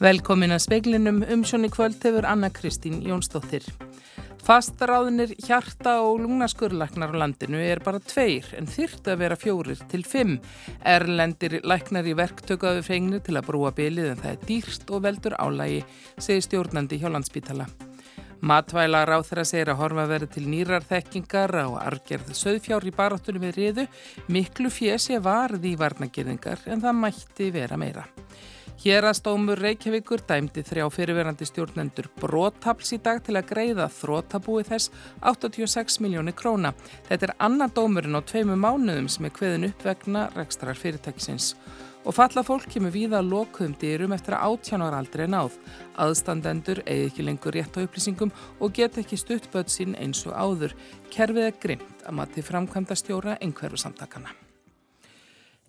Velkomin að speiklinum umsjónu kvöld hefur Anna Kristín Jónsdóttir. Fastaráðinir hjarta og lungnaskurlæknar á landinu er bara tveir en þyrrt að vera fjórir til fimm. Erlendir læknar í verktökuðu fengni til að brúa bylið en það er dýrst og veldur álægi, segir stjórnandi hjá landsbítala. Matvæla ráð þeirra segir að horfa verið til nýrar þekkingar á argerð söðfjár í baráttunum við riðu. Miklu fjösi varði í varnagerðingar en það mætti vera meira. Hérastómur Reykjavíkur dæmdi þrjá fyrirverandi stjórnendur brótapls í dag til að greiða þrótabúi þess 86 miljóni króna. Þetta er annar dómurinn á tveimu mánuðum sem er hveðin upp vegna rekstrar fyrirtækisins. Og falla fólk kemur víða lokuðum dýrum eftir að átjánar aldrei náð. Aðstandendur eigi ekki lengur rétt á upplýsingum og get ekki stuttböð sín eins og áður. Kerfið er grimt að mati framkvæmda stjóra einhverju samtakana.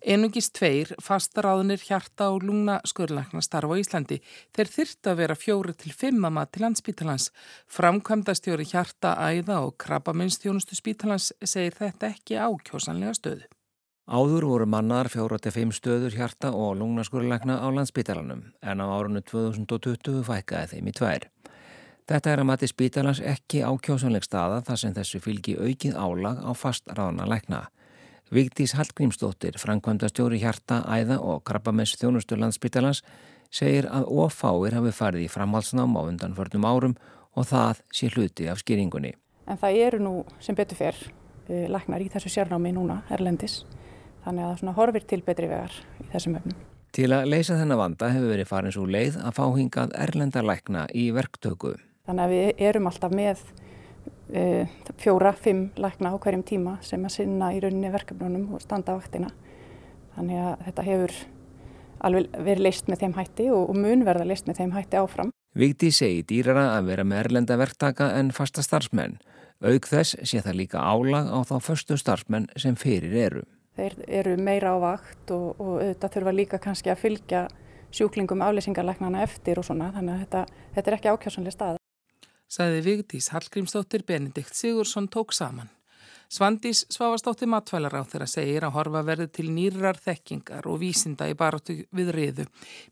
Einungis tveir fastaráðunir hjarta og lungna skurðlækna starfa á Íslandi. Þeir þyrta að vera fjóri til fimm að maður til landspítalans. Framkvæmdastjóri hjarta, æða og krabbaminnstjónustu spítalans segir þetta ekki ákjósanlega stöðu. Áður voru mannar fjóra til fimm stöður hjarta og lungna skurðlækna á landspítalanum en á árunnu 2020 fækkaði þeim í tvær. Þetta er að mati spítalans ekki ákjósanleg staða þar sem þessu fylgi aukið álag á fastráðana lækna. Vigdís Hallgrímsdóttir, framkvæmdastjóri hjarta, æða og krabbamess þjónustu landsbyttalans segir að ofáir hafi farið í framhalsnám á undanförnum árum og það sé hluti af skýringunni. En það eru nú sem betur fyrr uh, lagnar í þessu sérnámi núna, Erlendis, þannig að það horfir til betri vegar í þessum öfnum. Til að leysa þennan vanda hefur verið farin svo leið að fá hingað erlenda lækna í verktöku. Þannig að við erum alltaf með fjóra, fimm lækna á hverjum tíma sem að sinna í rauninni verkefnunum og standa á vaktina. Þannig að þetta hefur alveg verið leist með þeim hætti og mun verða leist með þeim hætti áfram. Vigdi segi dýrara að vera með erlenda verktaka en fasta starfsmenn. Aug þess sé það líka álag á þá förstu starfsmenn sem fyrir eru. Þeir eru meira á vakt og, og auðvitað þurfa líka kannski að fylgja sjúklingum aflýsingarleiknana eftir og svona þannig að þetta, þetta er ekki ákjásanlega stað saði Vigdís Hallgrímsdóttir Benedikt Sigursson tók saman. Svandís Svavastóttir matvælar á þeirra segir að horfa verði til nýrar þekkingar og vísinda í baratu við riðu.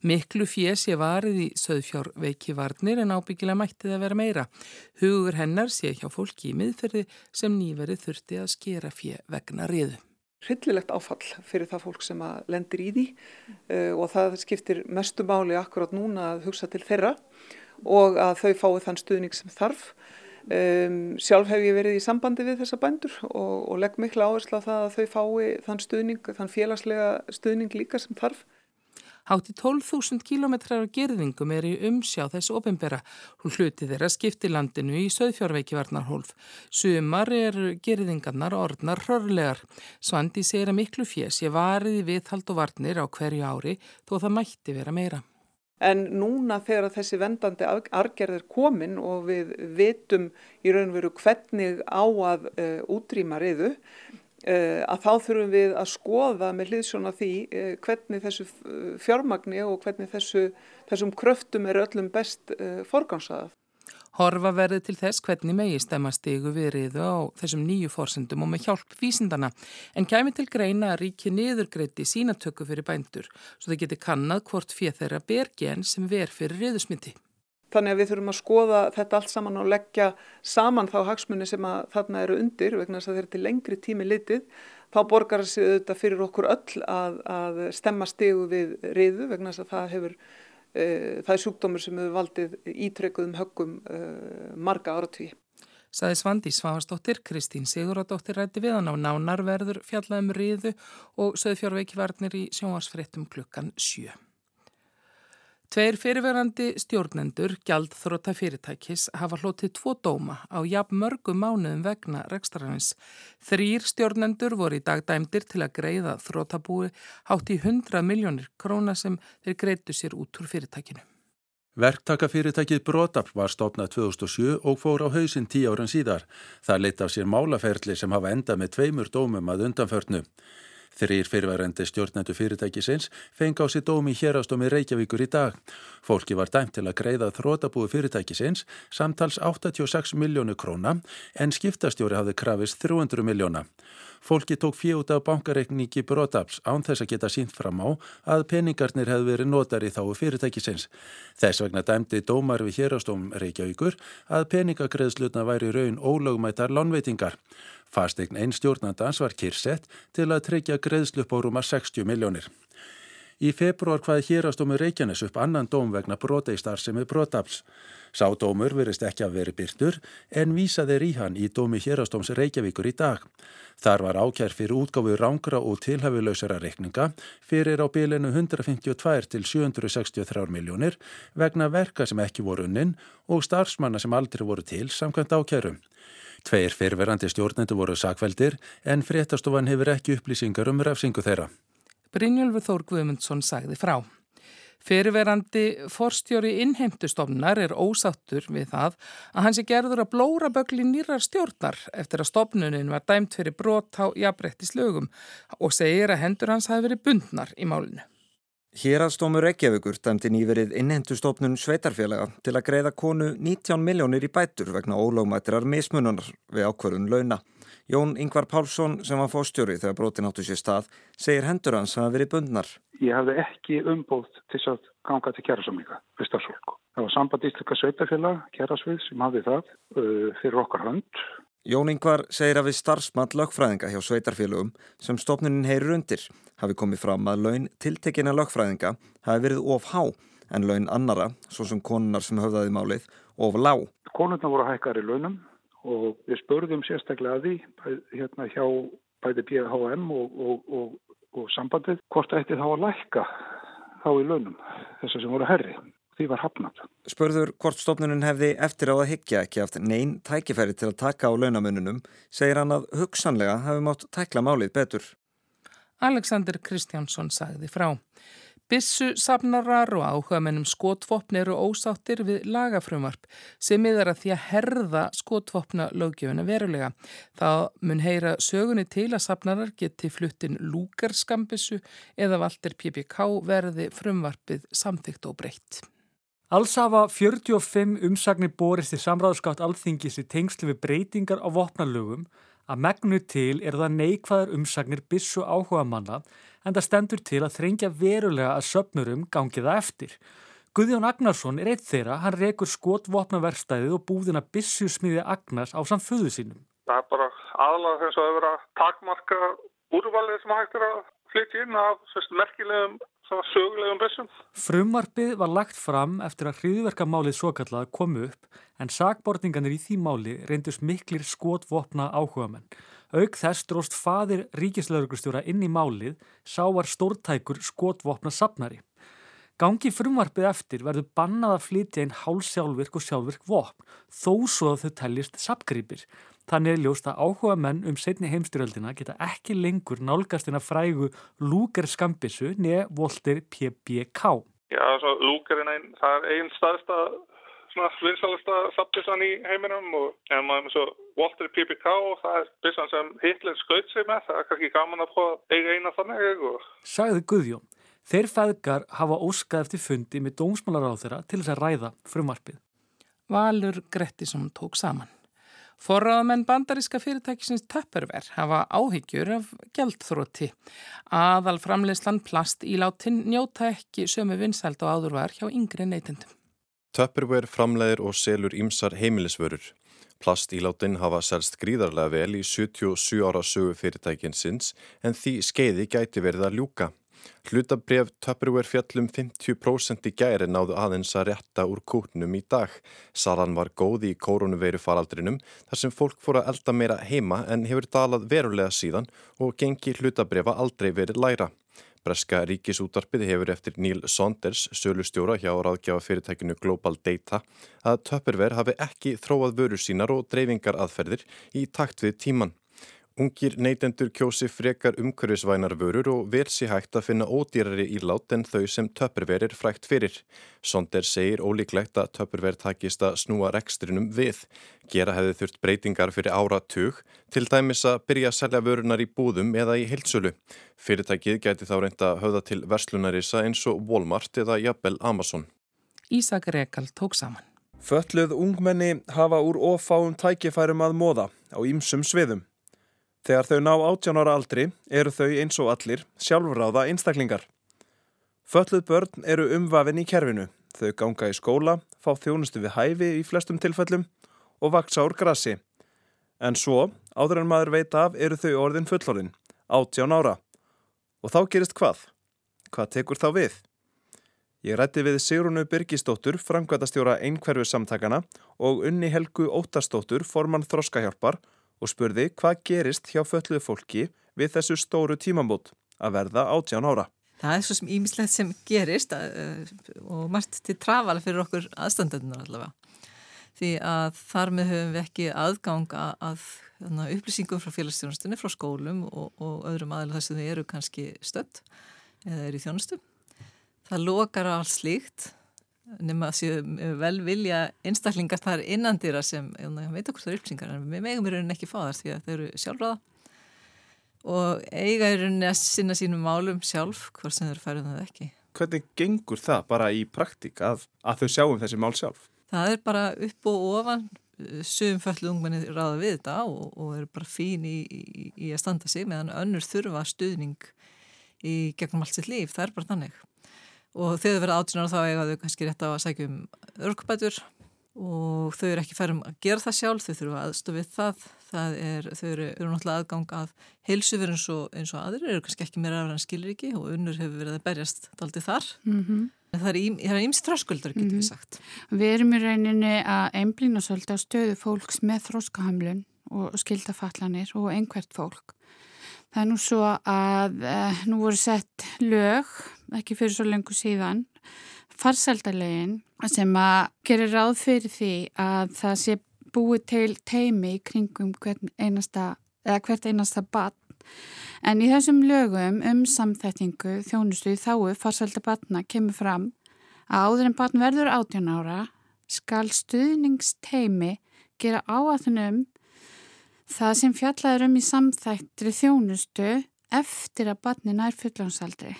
Miklu fjés ég varið í söðfjár veiki varnir en ábyggilega mættið að vera meira. Hugur hennar sé hjá fólki í miðferði sem nýverið þurfti að skera fjö vegna riðu. Hryllilegt áfall fyrir það fólk sem að lendir í því uh, og það skiptir mestu máli akkurát núna að hugsa til þeirra og að þau fái þann stuðning sem þarf. Um, sjálf hef ég verið í sambandi við þessa bændur og, og legg mikla áherslu á það að þau fái þann stuðning, þann félagslega stuðning líka sem þarf. Hátti 12.000 kilometrar af gerðingum er í umsjá þessu ofinbera. Hún hluti þeirra skipti landinu í söðfjárveiki varnarhólf. Sumar er gerðingarnar orðnar hörlegar. Svandi segir að miklu fjess ég varði viðhald og varnir á hverju ári þó það mætti vera meira. En núna þegar þessi vendandi argerð er komin og við vitum í raun og veru hvernig á að uh, útrýma reyðu, uh, að þá þurfum við að skoða með hlýðsjóna því uh, hvernig þessu fjármagni og hvernig þessu, þessum kröftum er öllum best forgámsaðað. Horfa verði til þess hvernig megi stemma stegu viðriðu á þessum nýju fórsendum og með hjálp vísindana en kæmi til greina að ríki niðurgreiti sínatöku fyrir bændur svo það geti kannad hvort fyrir þeirra bergen sem ver fyrir riðusmyndi. Þannig að við þurfum að skoða þetta allt saman og leggja saman þá hagsmunni sem að þarna eru undir vegna þess að þeir eru til lengri tími litið. Þá borgar þessi auðvitað fyrir okkur öll að, að stemma stegu við riðu vegna þess að það hefur það er sjúkdómur sem hefur valdið ítrekuðum höggum uh, marga áratví. Saði Svandi Svavastóttir, Kristín Siguradóttir rætti við hann á nánarverður fjallaðum riðu og söðfjárveiki varnir í sjónvarsfrettum klukkan sjö. Tveir fyrirverandi stjórnendur, gjaldþróta fyrirtækis, hafa hlotið tvo dóma á jafn mörgum mánuðum vegna rekstrarins. Þrýr stjórnendur voru í dag dæmdir til að greiða þrótabúi hátt í 100 miljónir króna sem þeir greitu sér út úr fyrirtækinu. Verktakafyrirtækið Brotap var stopnað 2007 og fór á hausinn tíu áran síðar. Það leitt af sér málaferli sem hafa endað með tveimur dómum að undanförnu. Þrýr fyrirværendi stjórnendu fyrirtækisins fengi á sér dómi hérastómi Reykjavíkur í dag. Fólki var dæmt til að greiða þrótabúi fyrirtækisins samtals 86 miljónu króna en skiptastjóri hafði krafist 300 miljóna. Fólki tók fjút af bankareikningi brotaps án þess að geta sínt fram á að peningarnir hefði verið notar í þáu fyrirtækisins. Þess vegna dæmdi dómar við hérastóm Reykjavíkur að peningagreðslutna væri raun ólögmætar lónveitingar. Fastegn einn stjórnandans var kyrsett til að tryggja greiðslu upp á rúma 60 miljónir. Í februar hvaði hérastómi Reykjanes upp annan dóm vegna broteistar sem er brotafls. Sá dómur verist ekki að veri byrtur en vísaði í hann í dómi hérastóms Reykjavíkur í dag. Þar var ákjær fyrir útgáfu rángra og tilhafilausara reikninga fyrir á bylinu 152 til 763 miljónir vegna verka sem ekki voru unnin og starfsmanna sem aldrei voru til samkvæmt ákjærum. Tveir fyrverandi stjórnendu voru sakveldir en fréttastofan hefur ekki upplýsingar um refsingu þeirra. Brynjólfur Þór Guðmundsson sagði frá. Fyrirverandi forstjóri innheimtustofnar er ósattur við það að hans er gerður að blóra bögli nýrar stjórnar eftir að stofnunin var dæmt fyrir brot á jafnbrettis lögum og segir að hendur hans hafi verið bundnar í málinu. Hérastómur Reykjavíkur dæmdi nýverið innhendustofnun sveitarfélaga til að greiða konu 19 miljónir í bætur vegna ólögmættirar mismununar við ákvarðun launa. Jón Yngvar Pálsson sem var fóstjóri þegar brotin áttu sér stað segir hendur hans að verið bundnar. Ég hafði ekki umbóð til að ganga til kjærasamlinga við stafsfólk. Það var samband íslika sveitarfélag, kjærasvið sem hafði það uh, fyrir okkar hönd Jón Ingvar segir að við starfsmann lögfræðinga hjá sveitarfélögum sem stofnunin heyrir undir hafi komið fram að laun tiltekina lögfræðinga hafi verið of há en laun annara, svo sem konunar sem höfðaði málið, of lág. Konurna voru hækkar í launum og við spörðum sérstaklega að því hérna hjá bæði BHM og, og, og, og sambandið hvort ætti þá að lækka þá í launum þessar sem voru herri því var hafnat. Spörður hvort stofnunum hefði eftir á að higgja ekki haft neyn tækifæri til að taka á launamununum, segir hann að hugsanlega hefði mátt tækla málið betur. Alexander Kristjánsson sagði frá. Bissu safnarar og áhugamennum skotvopn eru ósáttir við lagafrumvarp sem miðar að því að herða skotvopna lögjöfuna verulega. Það mun heyra sögunni til að safnarar geti fluttin lúkarskambissu eða valdir PPK verði frumvarpið samþygt og breytt. Alls hafa 45 umsagnir borist í samráðskátt alþingis í tengslu við breytingar á vopnalögum að megnu til er það neikvæðar umsagnir bissu áhuga manna en það stendur til að þrengja verulega að söpnurum gangi það eftir. Guðjón Agnarsson er eitt þeirra, hann rekur skotvopnaverstæðið og búðina bissu smiði Agnars á samföðu sínum. Það er bara aðalega þess að vera takmarka úrvalið sem hægt er að flytja inn af merkilegum sögulegum bessum. Frumvarpið var lagt fram eftir að hriðverkamálið svo kallað komu upp en sagbortinganir í því máli reyndust miklir skotvopna áhugamenn. Auk þess dróst fadir ríkislauglustjóra inn í málið sá var stórtækur skotvopna sapnari. Gangi frumvarpið eftir verður bannað að flytja einn hálsjálfvirk og sjálfvirk vopn þó svo að þau teljist sapgripir. Þannig er ljóst að áhuga menn um setni heimstyröldina geta ekki lengur nálgastina frægu Lúger skambissu neð Volter PBK. Já, Lúgerinn einn, það er einn staðsta, svona vinsalasta sabbissan í heiminum og en maður svo Volter PBK og það er bissan sem Hitler skaut sig með, það er kannski gaman að prófa eiga eina þannig. Og... Sagði Guðjón, þeir feðgar hafa óskað eftir fundi með dómsmálar á þeirra til þess að ræða frumvarpið. Valur Grettisson tók saman. Forraðamenn bandaríska fyrirtækisins Tupperware hafa áhyggjur af gjaldþrótti. Aðal framleyslan plast í látin njóta ekki sömu vinsæld og áður var hjá yngri neytendum. Tupperware framleiðir og selur ímsar heimilisvörur. Plast í látin hafa selst gríðarlega vel í 77 ára sögu fyrirtækinsins en því skeiði gæti verið að ljúka. Hlutabref Tupperware fjallum 50% í gæri náðu aðeins að rétta úr kútnum í dag. Salan var góð í koronaveiru faraldrinum þar sem fólk fór að elda meira heima en hefur dalað verulega síðan og gengi hlutabrefa aldrei verið læra. Breska ríkisútarpið hefur eftir Neil Saunders, sölustjóra hjá ráðgjáfa fyrirtækinu Global Data, að Tupperware hafi ekki þróað vöru sínar og dreifingar aðferðir í takt við tíman. Ungir neytendur kjósi frekar umhverfisvænar vörur og vel sé hægt að finna ódýrari ílát en þau sem töpurver er frækt fyrir. Sonder segir ólíklegt að töpurver takist að snúa rekstrinum við. Gera hefði þurft breytingar fyrir áratug, til dæmis að byrja að selja vörunar í búðum eða í heilsölu. Fyrirtækið gæti þá reynda að höfða til verslunarisa eins og Walmart eða jafnvel Amazon. Ísak Rekal tók saman. Fötluð ungmenni hafa úr ofáum tækifærum að móða á ýmsum sviðum. Þegar þau ná 18 ára aldri eru þau eins og allir sjálfráða einstaklingar. Fölluð börn eru umvafin í kerfinu. Þau ganga í skóla, fá þjónustu við hæfi í flestum tilfellum og vaksa úr grassi. En svo, áður en maður veit af, eru þau orðin fullorinn, 18 ára. Og þá gerist hvað? Hvað tekur þá við? Ég rætti við Sigrunu Birgisdóttur, framkvæmtastjóra einhverfu samtakana og unni Helgu Ótarsdóttur, formann Þroskahjálpar og spurði hvað gerist hjá fölluðu fólki við þessu stóru tímambót að verða 18 ára. Það er svo sem ímislegt sem gerist uh, og margt til trafala fyrir okkur aðstandendunar allavega. Því að þar með höfum við ekki aðgang að, að hérna, upplýsingum frá félagsstjónastunni, frá skólum og, og öðrum aðeins þess að þau eru kannski stött eða eru í þjónustu. Það lokar á allt slíkt nema að séu vel vilja einstaklingar þar innandýra sem veit okkur það eru upplýsingar en við megum í rauninni ekki fá þar því að þau eru sjálfráða. Og eiga í rauninni að sinna sínum málum sjálf hvort sem þau eru færið það ekki. Hvernig gengur það bara í praktík að, að þau sjáum þessi mál sjálf? Það er bara upp og ofan sögum föllu ungmenni ráða við þetta og, og eru bara fín í, í, í að standa sig meðan önnur þurfa stuðning í gegnum allt sitt líf, það er bara þannig og þegar þau verða áttunar þá eiga þau kannski rétt á að sækja um örkbætur og þau eru ekki færum að gera það sjálf, þau þurfa aðstofið það, það er, þau eru, eru náttúrulega aðgang að heilsuver eins og, eins og aðrir, eru kannski ekki meira af hann skilur ekki og unnur hefur verið að berjast aldrei þar. Mm -hmm. Það er ímst þröskuldar, getur mm -hmm. við mhm. sagt. Við erum í rauninni að einblýna svolítið á stöðu fólks með þróskahamlun og skildafallanir og einhvert fólk. Það er nú svo að eh, nú voru sett lög, ekki fyrir svo lengur síðan, farseldarlegin sem að gerir ráð fyrir því að það sé búið til teimi í kringum einasta, hvert einasta batn. En í þessum lögum um samþettingu þjónustu í þáu farseldarbatna kemur fram að áður en batn verður 18 ára skal stuðningsteimi gera áatunum Það sem fjallaður um í samþættri þjónustu eftir að barni nær fulljónsaldri.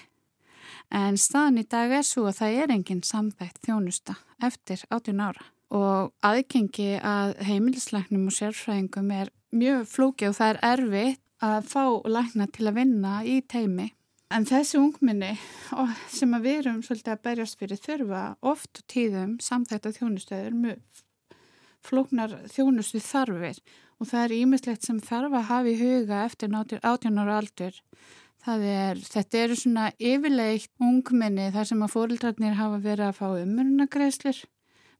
En staðan í dag er svo að það er enginn samþætt þjónusta eftir 18 ára. Og aðgengi að heimilisleiknum og sérfræðingum er mjög flóki og það er erfitt að fá lækna til að vinna í teimi. En þessi ungminni sem að við erum svolítið að berjast fyrir þurfa oft tíðum samþætt að þjónustöður mjög flóknar þjónustu þarfir og það er ímislegt sem þarf að hafa í huga eftir 18 ára aldur. Er, þetta eru svona yfirleitt ungminni þar sem að fórildræknir hafa verið að fá umrunagreislur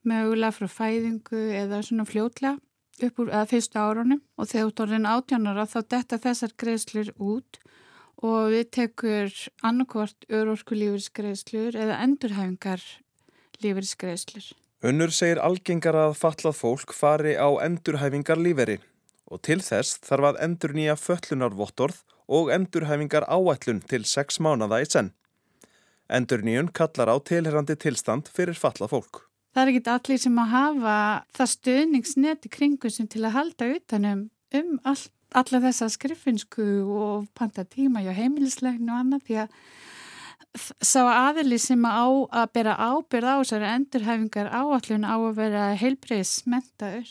mögulega frá fæðingu eða svona fljótlega upp úr að fyrstu árunum og þegar út orðin 18 ára þá detta þessar greislur út og við tekur annarkvort örorku lífeyrisgreislur eða endurhæfingar lífeyrisgreislur. Unnur segir algengar að fatlað fólk fari á endurhæfingar lífeyri og til þess þarf að endur nýja föllunarvottorð og endurhæfingar áætlun til sex mánada í senn. Endur nýjun kallar á tilherrandi tilstand fyrir fallað fólk. Það er ekki allir sem að hafa það stöðningsneti kringu sem til að halda utanum um all, alla þessa skrifinsku og panta tíma hjá heimilisleginu og annað því að sá aðili sem á að bera ábyrð á þessari endurhæfingar áallun á að vera heilbreyðs mentaður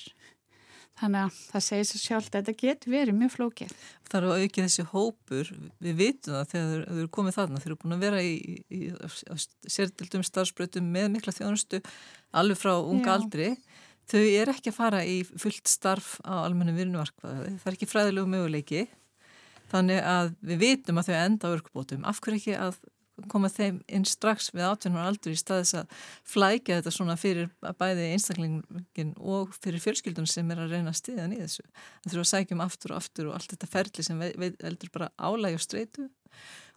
Þannig að það segir svo sjálft að þetta getur verið mjög flókið. Það eru að auki þessi hópur, við vitum það þegar þau eru komið þarna, þau eru búin að vera í, í, í sértildum starfsbrötum með mikla þjónustu alveg frá unga Já. aldri. Þau er ekki að fara í fullt starf á almennu virunuvarkvaði, það er ekki fræðilegu möguleiki. Þannig að við vitum að þau enda á örkbótum. Af hverju ekki að koma þeim inn strax við 18 ára aldur í staðis að flækja þetta svona fyrir bæði einstaklingin og fyrir fjölskyldun sem er að reyna stiðja nýð þessu. Það þurfa að sækjum aftur og aftur og allt þetta ferli sem veldur bara álæg og streitu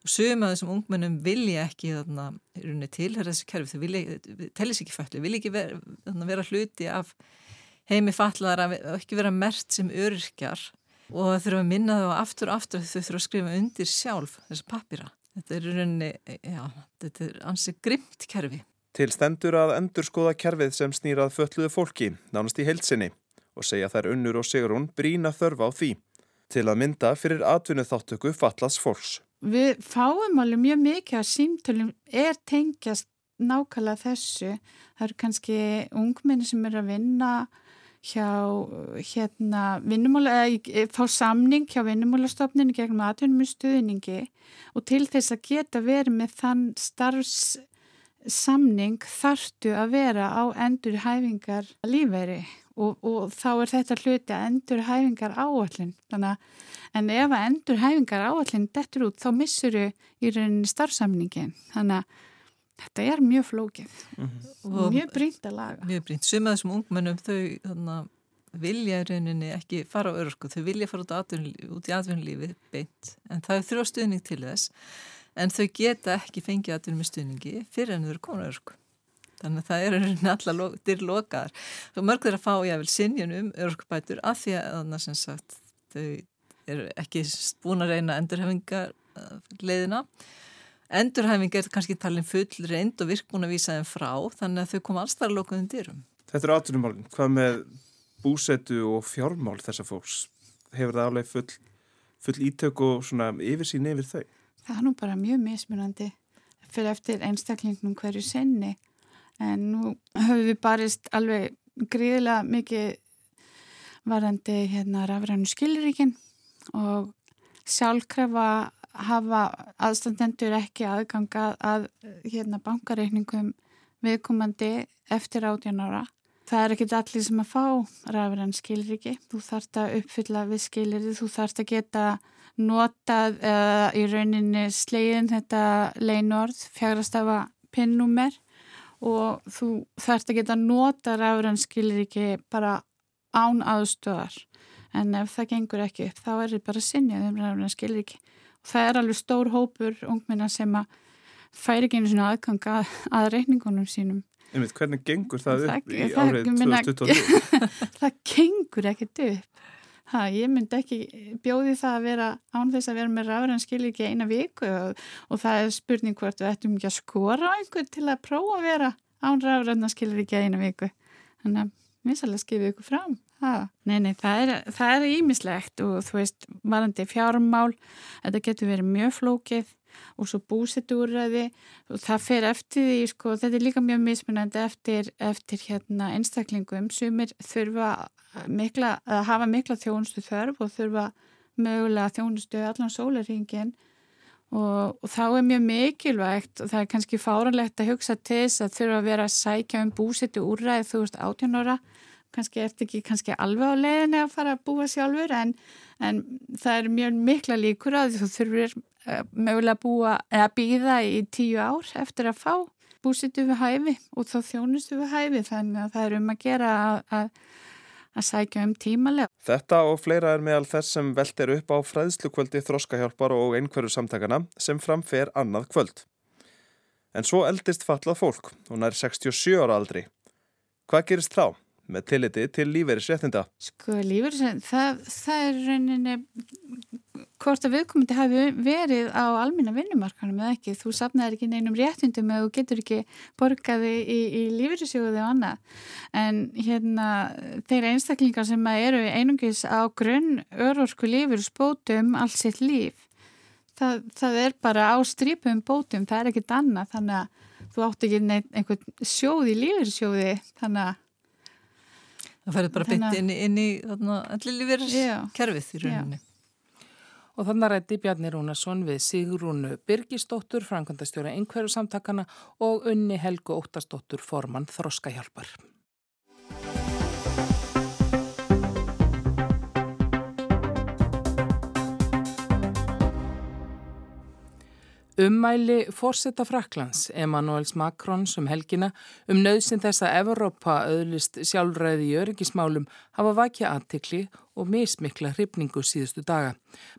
og sögum að þessum ungmennum vilja ekki þarna tilhæra þessu kerfi, þau vilja, tellis ekki fælli, vilja ekki vera, vera hluti af heimi fallar að ekki vera mert sem öryrkjar og þurfa að minna þau aftur og aftur þau þurfa að skrifa undir sjálf þessa pappira. Þetta er rauninni, já, þetta er ansið grimt kerfi. Til stendur að endur skoða kerfið sem snýrað fölluðu fólki, nánast í heilsinni og segja þær unnur og sigrún brína þörfa á því til að mynda fyrir atvinnu þáttöku fallas fólks. Við fáum alveg mjög mikið að símtölum er tengjast nákvæmlega þessu. Það eru kannski ungminni sem eru að vinna hjá hérna vinnumála, eða fá samning hjá vinnumálastofninu gegnum í stuðningi og til þess að geta verið með þann starfssamning þartu að vera á endur hæfingar lífeyri og, og þá er þetta hluti að endur hæfingar áallin en ef að endur hæfingar áallin dettur út þá missur þau í rauninni starfsamningin þannig að Þetta er mjög flókið mm -hmm. og mjög brínt að laga. Mjög brínt. Suma þessum ungmennum þau þannig, vilja í rauninni ekki fara á örku, þau vilja fara út, út í atvinnulífi beint en það er þrjá stuðning til þess en þau geta ekki fengið atvinnum með stuðningi fyrir en þau eru komin á örku. Þannig að það er allar dyrlokaðar. Þú mörgur að fá jável sinjun um örkubætur af því að þannig sem sagt þau eru ekki búin að reyna endurhefingar leiðina endurhæfing er kannski talin full reynd og virkbúin að vísa þeim frá þannig að þau koma allstar lókuðum dyrum. Þetta er átunumálinn. Hvað með búsetu og fjármál þessa fólks? Hefur það alveg full, full ítök og svona yfirsýn yfir þau? Það er nú bara mjög mismunandi fyrir eftir einstaklingnum hverju senni en nú höfum við barist alveg gríðilega mikið varandi hérna rafrænu skilríkin og sjálfkrefa hafa aðstandendur ekki aðganga að hérna, bankareikningum viðkomandi eftir átjánára. Það er ekkit allir sem að fá rafræn skilriki. Þú þarfst að uppfylla við skilrið, þú þarfst að geta notað eða í rauninni slegin þetta leinorð, fjagrastafa pinnúmer og þú þarfst að geta nota rafræn skilriki bara án aðstöðar. En ef það gengur ekki upp, þá er þetta bara sinnið um rafræn skilriki það er alveg stór hópur ungminna sem að færi ekki einu svona aðgang að, að reikningunum sínum. Einmitt, hvernig gengur það, það upp í árið 2022? það gengur ekkert upp. Ha, ég myndi ekki bjóði það að vera án þess að vera með rafræðan skil ekki eina viku og, og það er spurning hvort við ættum ekki að skora á einhvern til að prófa að vera án rafræðan skil ekki eina viku. Þannig að mér svolítið skifið ykkur fram. Ha, nei, nei, það er ímislegt og þú veist, varandi fjármál, þetta getur verið mjög flókið og svo búsetúræði og það fer eftir því, sko, þetta er líka mjög mismunandi eftir, eftir hérna einstaklingum. Sem þurfa mikla, að hafa mikla þjónustu þörf og þurfa mögulega þjónustu allan sólaringin og, og þá er mjög mikilvægt og það er kannski fáranlegt að hugsa til þess að þurfa að vera að sækja um búsetu úræði þú veist átjónora kannski ert ekki kannski alveg á leiðinni að fara að búa sjálfur en, en það er mjög mikla líkur að þú þurfur uh, mögulega að búa eða býða í tíu ár eftir að fá búsitu við hæfi og þá þjónustu við hæfi þannig að það er um að gera að, að sækja um tímalega. Þetta og fleira er meðal þess sem velt er upp á fræðslukvöldi þróskahjálpar og einhverju samtakana sem framfer annað kvöld. En svo eldist fallað fólk, hún er 67 ára aldri. Hvað gerist þá? Með tilliti til lífeyrisréttinda. Sko lífeyrisréttinda, það, það er reyninni hvort að viðkomandi hafi verið á alminna vinnumarkanum eða ekki. Þú sapnaði ekki neinum réttindum eða þú getur ekki borgaði í, í lífeyrisjóði og annað. En hérna þeir einstaklingar sem eru einungis á grunn örorku lífeyrisbótum alls sitt líf, það, það er bara á strípum bótum, það er ekkit annað þannig að þú átt ekki einhvern sjóð í lífeyrisjóði þannig að Það færði bara bytt inn, inn í ellilífyrir kerfið í rauninni. Já. Og þannig rætti Bjarni Rúnarsson við Sigrúnu Birgisdóttur, Frankvandastjóra einhverju samtakana og unni Helgu Óttastóttur, formann Þroskahjálpar. Ummæli fórsetta Fraklands, Emanuels Macron sem um helgina um nöðsin þess að Evrópa öðlist sjálfræði í öryggismálum hafa vakið aðtikli og mismikla hrifningu síðustu daga.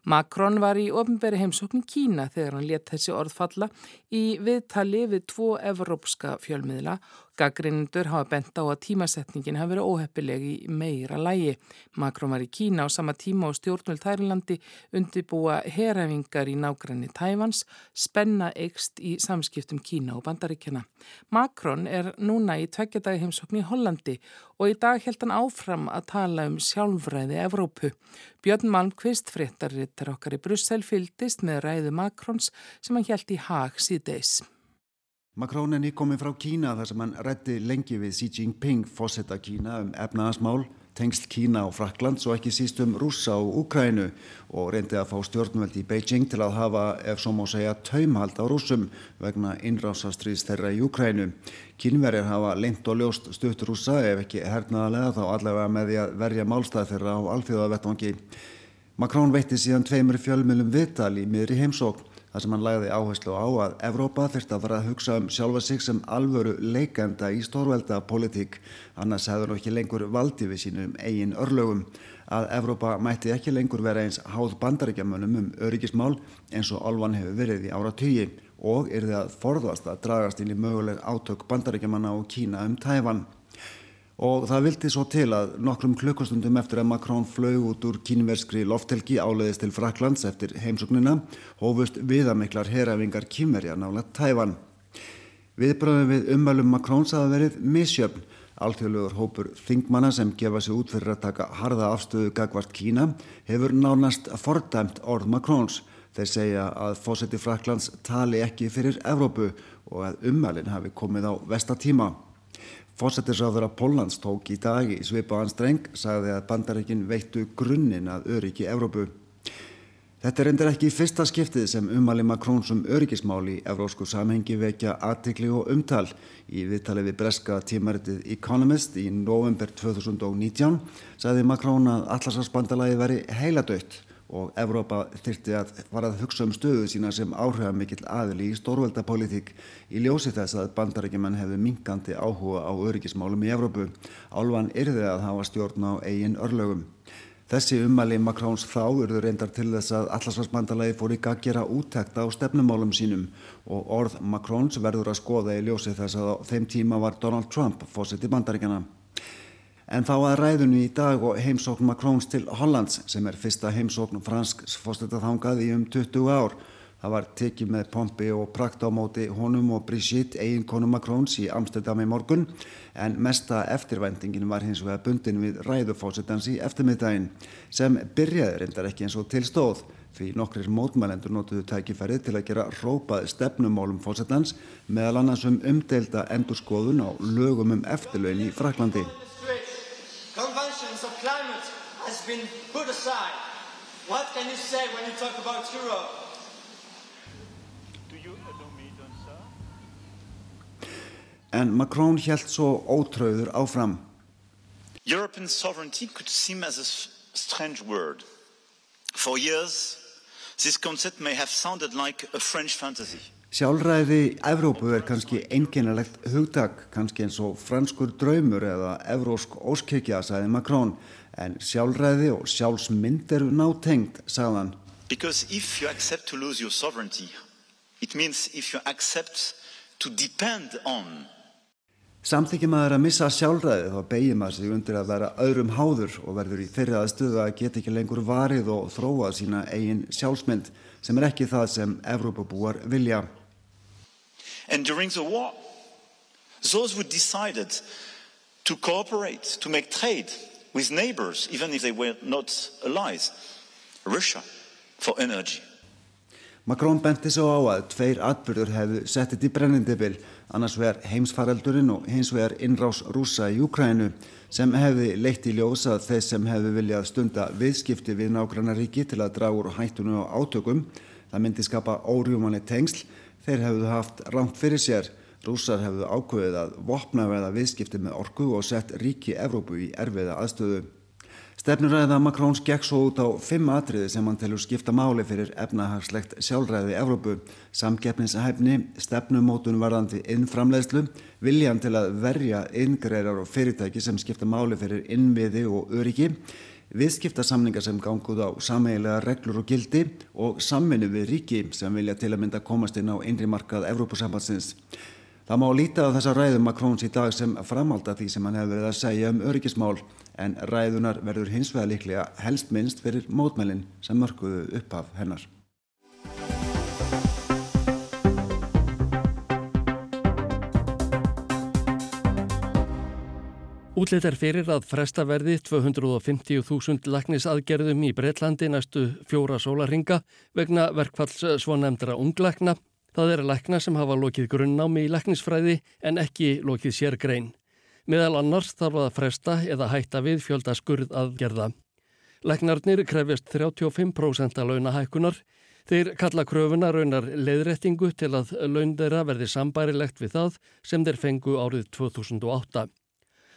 Macron var í ofnberi heimsókn Kína þegar hann let þessi orðfalla í viðtali við tvo evrópska fjölmiðla Gaggrindur hafa bent á að tímasetningin hafi verið óheppileg í meira lægi. Makrón var í Kína á sama tíma og stjórnvöld Þærlandi undibúa heræfingar í nágranni Tævans, spenna eikst í samskiptum Kína og Bandaríkjana. Makrón er núna í tveggjadagi heimsókn í Hollandi og í dag held hann áfram að tala um sjálfræði Evrópu. Björn Malmqvist, fréttarittar okkar í Brussel, fyldist með ræðu Makróns sem hann held í hag síðdeis. Macron er nýkominn frá Kína þar sem hann rætti lengi við Xi Jinping fósetta Kína um efnaðasmál, tengst Kína og Fraklands og ekki síst um Rúsa og Ukrænu og reyndi að fá stjórnveldi í Beijing til að hafa, ef svo má segja, taumhald á rúsum vegna innrásastriðs þeirra í Ukrænu. Kínverjar hafa lengt og ljóst stutt rúsa ef ekki hernaðalega þá allavega með því að verja málstað þeirra á alþjóðavettvangi. Macron veitti síðan tveimur fjölmjölum viðtal í miðri heimsókn þar sem hann lagði áherslu á að Evrópa þurfti að fara að hugsa um sjálfa sig sem alvöru leikenda í stórvelda politík, annars hefur hann ekki lengur valdi við sínum eigin örlögum. Að Evrópa mætti ekki lengur vera eins háð bandaríkjamanum um öryggismál eins og alvan hefur verið í ára tugi og er þið að forðast að dragast inn í möguleg átök bandaríkjamanna og Kína um Tæfan og það vildi svo til að nokkrum klukkustundum eftir að Macron flög út úr kínverskri loftelgi áleiðist til Fraklands eftir heimsóknina hófust viðamiklar herafingar kínverja nála Tæfan. Viðbröðum við ummælum Macrons hafa verið misjöfn. Alþjóðlegur hópur þingmanna sem gefa sig út fyrir að taka harða afstöðu gagvart Kína hefur nánast fordæmt orð Macrons. Þeir segja að fósetti Fraklands tali ekki fyrir Evrópu og að ummælinn hafi komið á vestatíma. Fósættisráður að Póllands tók í dag í svipaðan streng sagði að bandarækin veittu grunninn að öryggi Evrópu. Þetta er endur ekki fyrsta skiptið sem umali Makrónsum öryggismál í evrósku samhengi vekja aðtikli og umtal. Í viðtalið við breska tímaritið Economist í november 2019 sagði Makrón að allarsvarsbandalagi veri heiladautt og Evrópa þyrti að fara að hugsa um stöðu sína sem áhrifamikill aðli í stórveldapolítík í ljósi þess að bandarækjumann hefði minkandi áhuga á öryggismálum í Evrópu. Álvan yrði að hafa stjórn á eigin örlögum. Þessi ummæli Makráns þá urður reyndar til þess að allarsvarsbandalagi fór í gaggjara úttekta á stefnumálum sínum og orð Makráns verður að skoða í ljósi þess að á þeim tíma var Donald Trump fósitt í bandaríkjana. En þá að ræðunni í dag og heimsókn Macróns til Hollands sem er fyrsta heimsókn fransks fórstættaþangað í um 20 ár. Það var tekið með pompi og prakt á móti honum og Brigitte, eiginkonu Macróns í Amsterdam í morgun en mesta eftirvæntingin var hins vegar bundin við ræðufósittans í eftirmiðdægin sem byrjaði reyndar ekki eins og tilstóð því nokkrir mótmælendur notuðu tækifærið til að gera rópað stefnumálum fósittans meðal annars um umdelda endurskoðun á lögum um eftirlaun í Fraklandi. Has been put aside. What can you say when you talk about Europe? En Macron held svo ótröður áfram. European sovereignty could seem as a strange word. For years, this concept may have sounded like a French fantasy. Sjálfræði Evrópu er kannski einkennilegt hugtak, kannski eins og franskur draumur eða evrósk óskikja, sagði Macron, en sjálfræði og sjálfsmynd eru nátengt, sagðan. Because if you accept to lose your sovereignty, it means if you accept to depend on Samþykjum maður að missa sjálfræði þá beigir maður sig undir að vera öðrum háður og verður í þeirri aðstöðu að geta ekki lengur varið og þróa sína eigin sjálfsmynd sem er ekki það sem Evrópabúar vilja. And during the war, those who decided to cooperate, to make trade with neighbors, even if they were not allies, Russia, for energy. Macron benti svo á að tveir atbyrður hefðu settið í brennindipil, annars vegar heimsfaraldurinn og hins vegar innrás rúsa í Ukrænu sem hefði leitt í ljós að þeir sem hefðu viljað stunda viðskipti við nágrannaríki til að draga úr hættunum á átökum, það myndi skapa órjúmanni tengsl, þeir hefðu haft rámt fyrir sér. Rúsar hefðu ákveðið að vopna veða viðskipti með orku og sett ríki Evrópu í erfiða aðstöðu. Stefnuræða Makróns gekk svo út á fimm atriði sem hann telur skipta máli fyrir efnahagslegt sjálfræði Evrópu, samkeppnishæfni, stefnumótun varðandi innframlegslu, viljan til að verja inngreirar og fyrirtæki sem skipta máli fyrir innviði og öryggi, viðskiptasamningar sem ganguð á sameigilega reglur og gildi og samvinni við ríki sem vilja til að mynda komast inn á einri markað Evrópusambatsins. Það má líta á þessa ræðum Macróns í dag sem framalda því sem hann hefur verið að segja um öryggismál en ræðunar verður hins vegar líklega helst minnst fyrir mótmælinn sem mörguðu upp af hennar. Útleitt er fyrir að fresta verði 250.000 lagnisaðgerðum í Breitlandi næstu fjóra sólaringa vegna verkfalls svonemndra unglækna. Það er lækna sem hafa lokið grunnnámi í læknisfræði en ekki lokið sérgrein. Meðal annars þarf að fresta eða hætta við fjölda skurð aðgerða. Læknarnir krefjast 35% að launahækunar. Þeir kalla kröfuna raunar leiðrættingu til að laun þeirra verði sambærilegt við það sem þeir fengu árið 2008.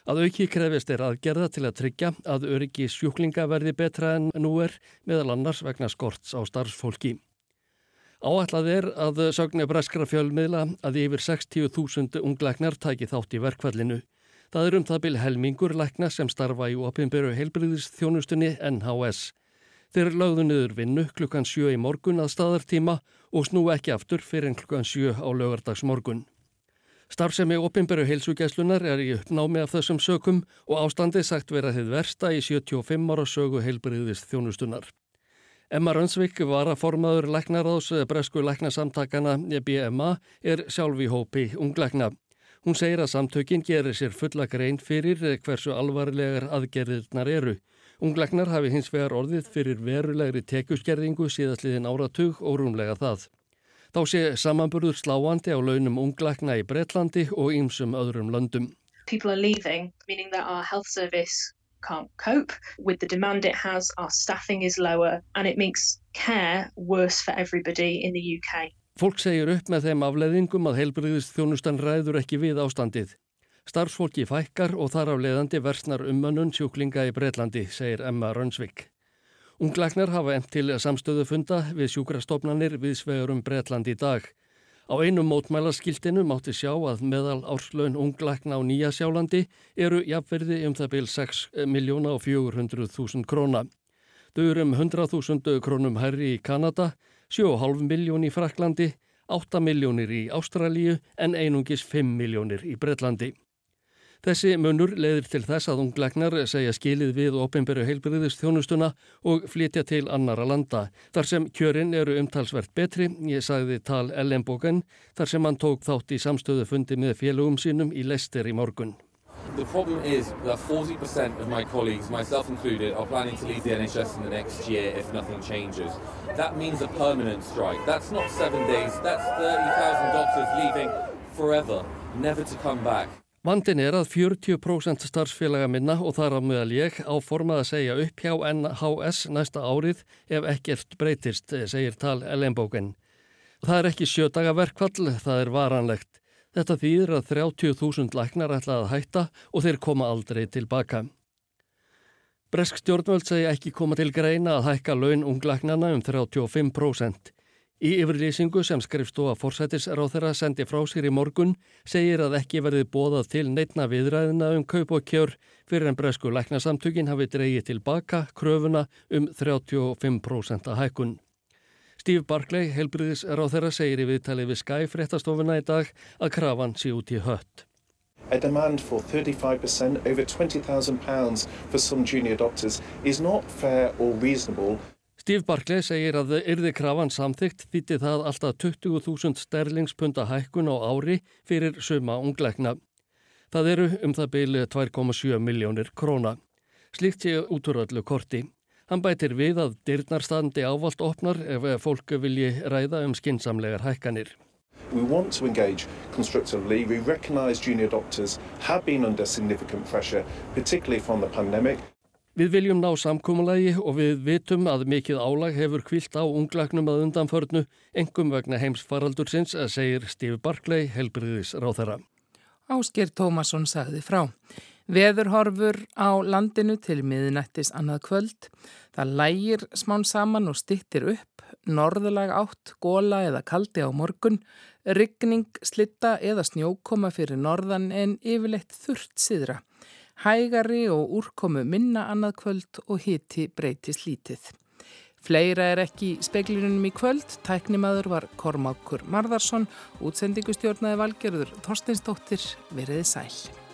Að auki krefist er aðgerða til að tryggja að öryggi sjúklinga verði betra en nú er meðal annars vegna skorts á starfsfólki. Áætlað er að sögni breskra fjölmiðla að yfir 60.000 ungleiknar tæki þátt í verkfallinu. Það er um það bil helmingur leikna sem starfa í opimberu heilbriðis þjónustunni NHS. Þeir lögðu niður vinnu klukkan 7 í morgun að staðartíma og snú ekki aftur fyrir en klukkan 7 á lögardags morgun. Starfsemi opimberu heilsugæslunar er í uppnámi af þessum sökum og ástandið sagt vera þið versta í 75 ára sögu heilbriðist þjónustunar. Emma Rönsvik var að formaður læknaráðs bresku læknasamtakana BMA er sjálf í hópi unglækna. Hún segir að samtökin gerir sér fulla grein fyrir hversu alvarlegar aðgerðirnar eru. Unglæknar hafi hins vegar orðið fyrir verulegri tekjusgerðingu síðastliðin áratug og rúmlega það. Þá sé samanburður sláandi á launum unglækna í Breitlandi og ýmsum öðrum löndum. People are leaving, meaning that our health service can't cope with the demand it has, our staffing is lower and it makes care worse for everybody in the UK. Fólk segir upp með þeim afleðingum að heilbriðist þjónustan ræður ekki við ástandið. Starfsfólki fækkar og þar af leiðandi versnar ummannun sjúklinga í Breitlandi, segir Emma Rönsvik. Unglæknar hafa enn til samstöðufunda við sjúkrastofnanir við svegurum Breitland í dag. Á einum mótmælaskiltinu mátti sjá að meðal árslaun unglækna á Nýja sjálandi eru jafnverði um það byl 6 miljóna og 400.000 króna. Þau eru um 100.000 krónum herri í Kanada, 7,5 miljón í Fraklandi, 8 miljónir í Ástralíu en einungis 5 miljónir í Breitlandi. Þessi munur leiðir til þess að unglegnar segja skilið við ofinberu heilbriðist þjónustuna og flytja til annara landa. Þar sem kjörin eru umtalsvert betri, ég sagði tal Ellen Bogan, þar sem hann tók þátt í samstöðu fundi með félögum sínum í Leicester í morgun. The problem is that 40% of my colleagues, myself included, are planning to leave the NHS in the next year if nothing changes. That means a permanent strike. That's not seven days, that's 30,000 doctors leaving forever, never to come back. Vandin er að 40% starfsfélaga minna og þar á meðal ég áformað að segja upp hjá NHS næsta árið ef ekkert breytist, segir tal Ellenbóken. Það er ekki sjödaga verkvall, það er varanlegt. Þetta þýðir að 30.000 læknar ætla að hætta og þeir koma aldrei tilbaka. Bresk stjórnvöld segja ekki koma til greina að hækka laun unglæknana um 35%. Í yfirlýsingu sem skrifstóa forsætisráð þeirra sendi frá sér í morgun segir að ekki verði bóðað til neitna viðræðina um kaup og kjör fyrir en bresku læknasamtökin hafi dreyið tilbaka kröfuna um 35% að hækkun. Steve Barclay, helbriðisráð þeirra, segir í viðtalið við Sky fréttastofuna í dag að krafan sé út í hött. A demand for 35% over £20,000 for some junior doctors is not fair or reasonable. Steve Barclay segir að yrði krafan samþygt þýtti það alltaf 20.000 sterlingspunda hækkun á ári fyrir suma ungleikna. Það eru um það byrju 2,7 miljónir króna. Slíkt sé úturöllu korti. Hann bætir við að dyrnarstandi ávalt opnar ef fólk vilji ræða um skinsamlegar hækkanir. We want to engage constructively. We recognise junior doctors have been under significant pressure, particularly from the pandemic. Við viljum ná samkúmulagi og við vitum að mikið álag hefur kvilt á unglagnum að undanförnu, engum vegna heimsfaraldursins, segir Steve Barclay, helbriðis ráþara. Ásker Tómasson sagði frá. Veðurhorfur á landinu til miðnættis annað kvöld. Það lægir smán saman og stittir upp, norðulag átt, góla eða kaldi á morgun, ryggning, slitta eða snjókoma fyrir norðan en yfirleitt þurft siðra hægari og úrkomu minna annað kvöld og hiti breytist lítið. Fleira er ekki í speklinunum í kvöld. Tæknimaður var Kormákur Marðarsson, útsendingustjórnaði valgerður Þorsteinsdóttir, veriði sæl.